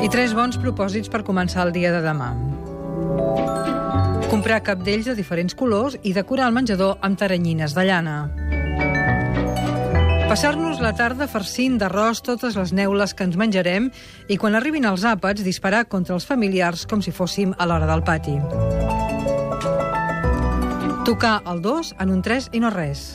I tres bons propòsits per començar el dia de demà. Comprar capdells de diferents colors i decorar el menjador amb taranyines de llana. Passar-nos la tarda farcint d'arròs totes les neules que ens menjarem i quan arribin els àpats disparar contra els familiars com si fóssim a l'hora del pati. Tocar el 2 en un 3 i no res.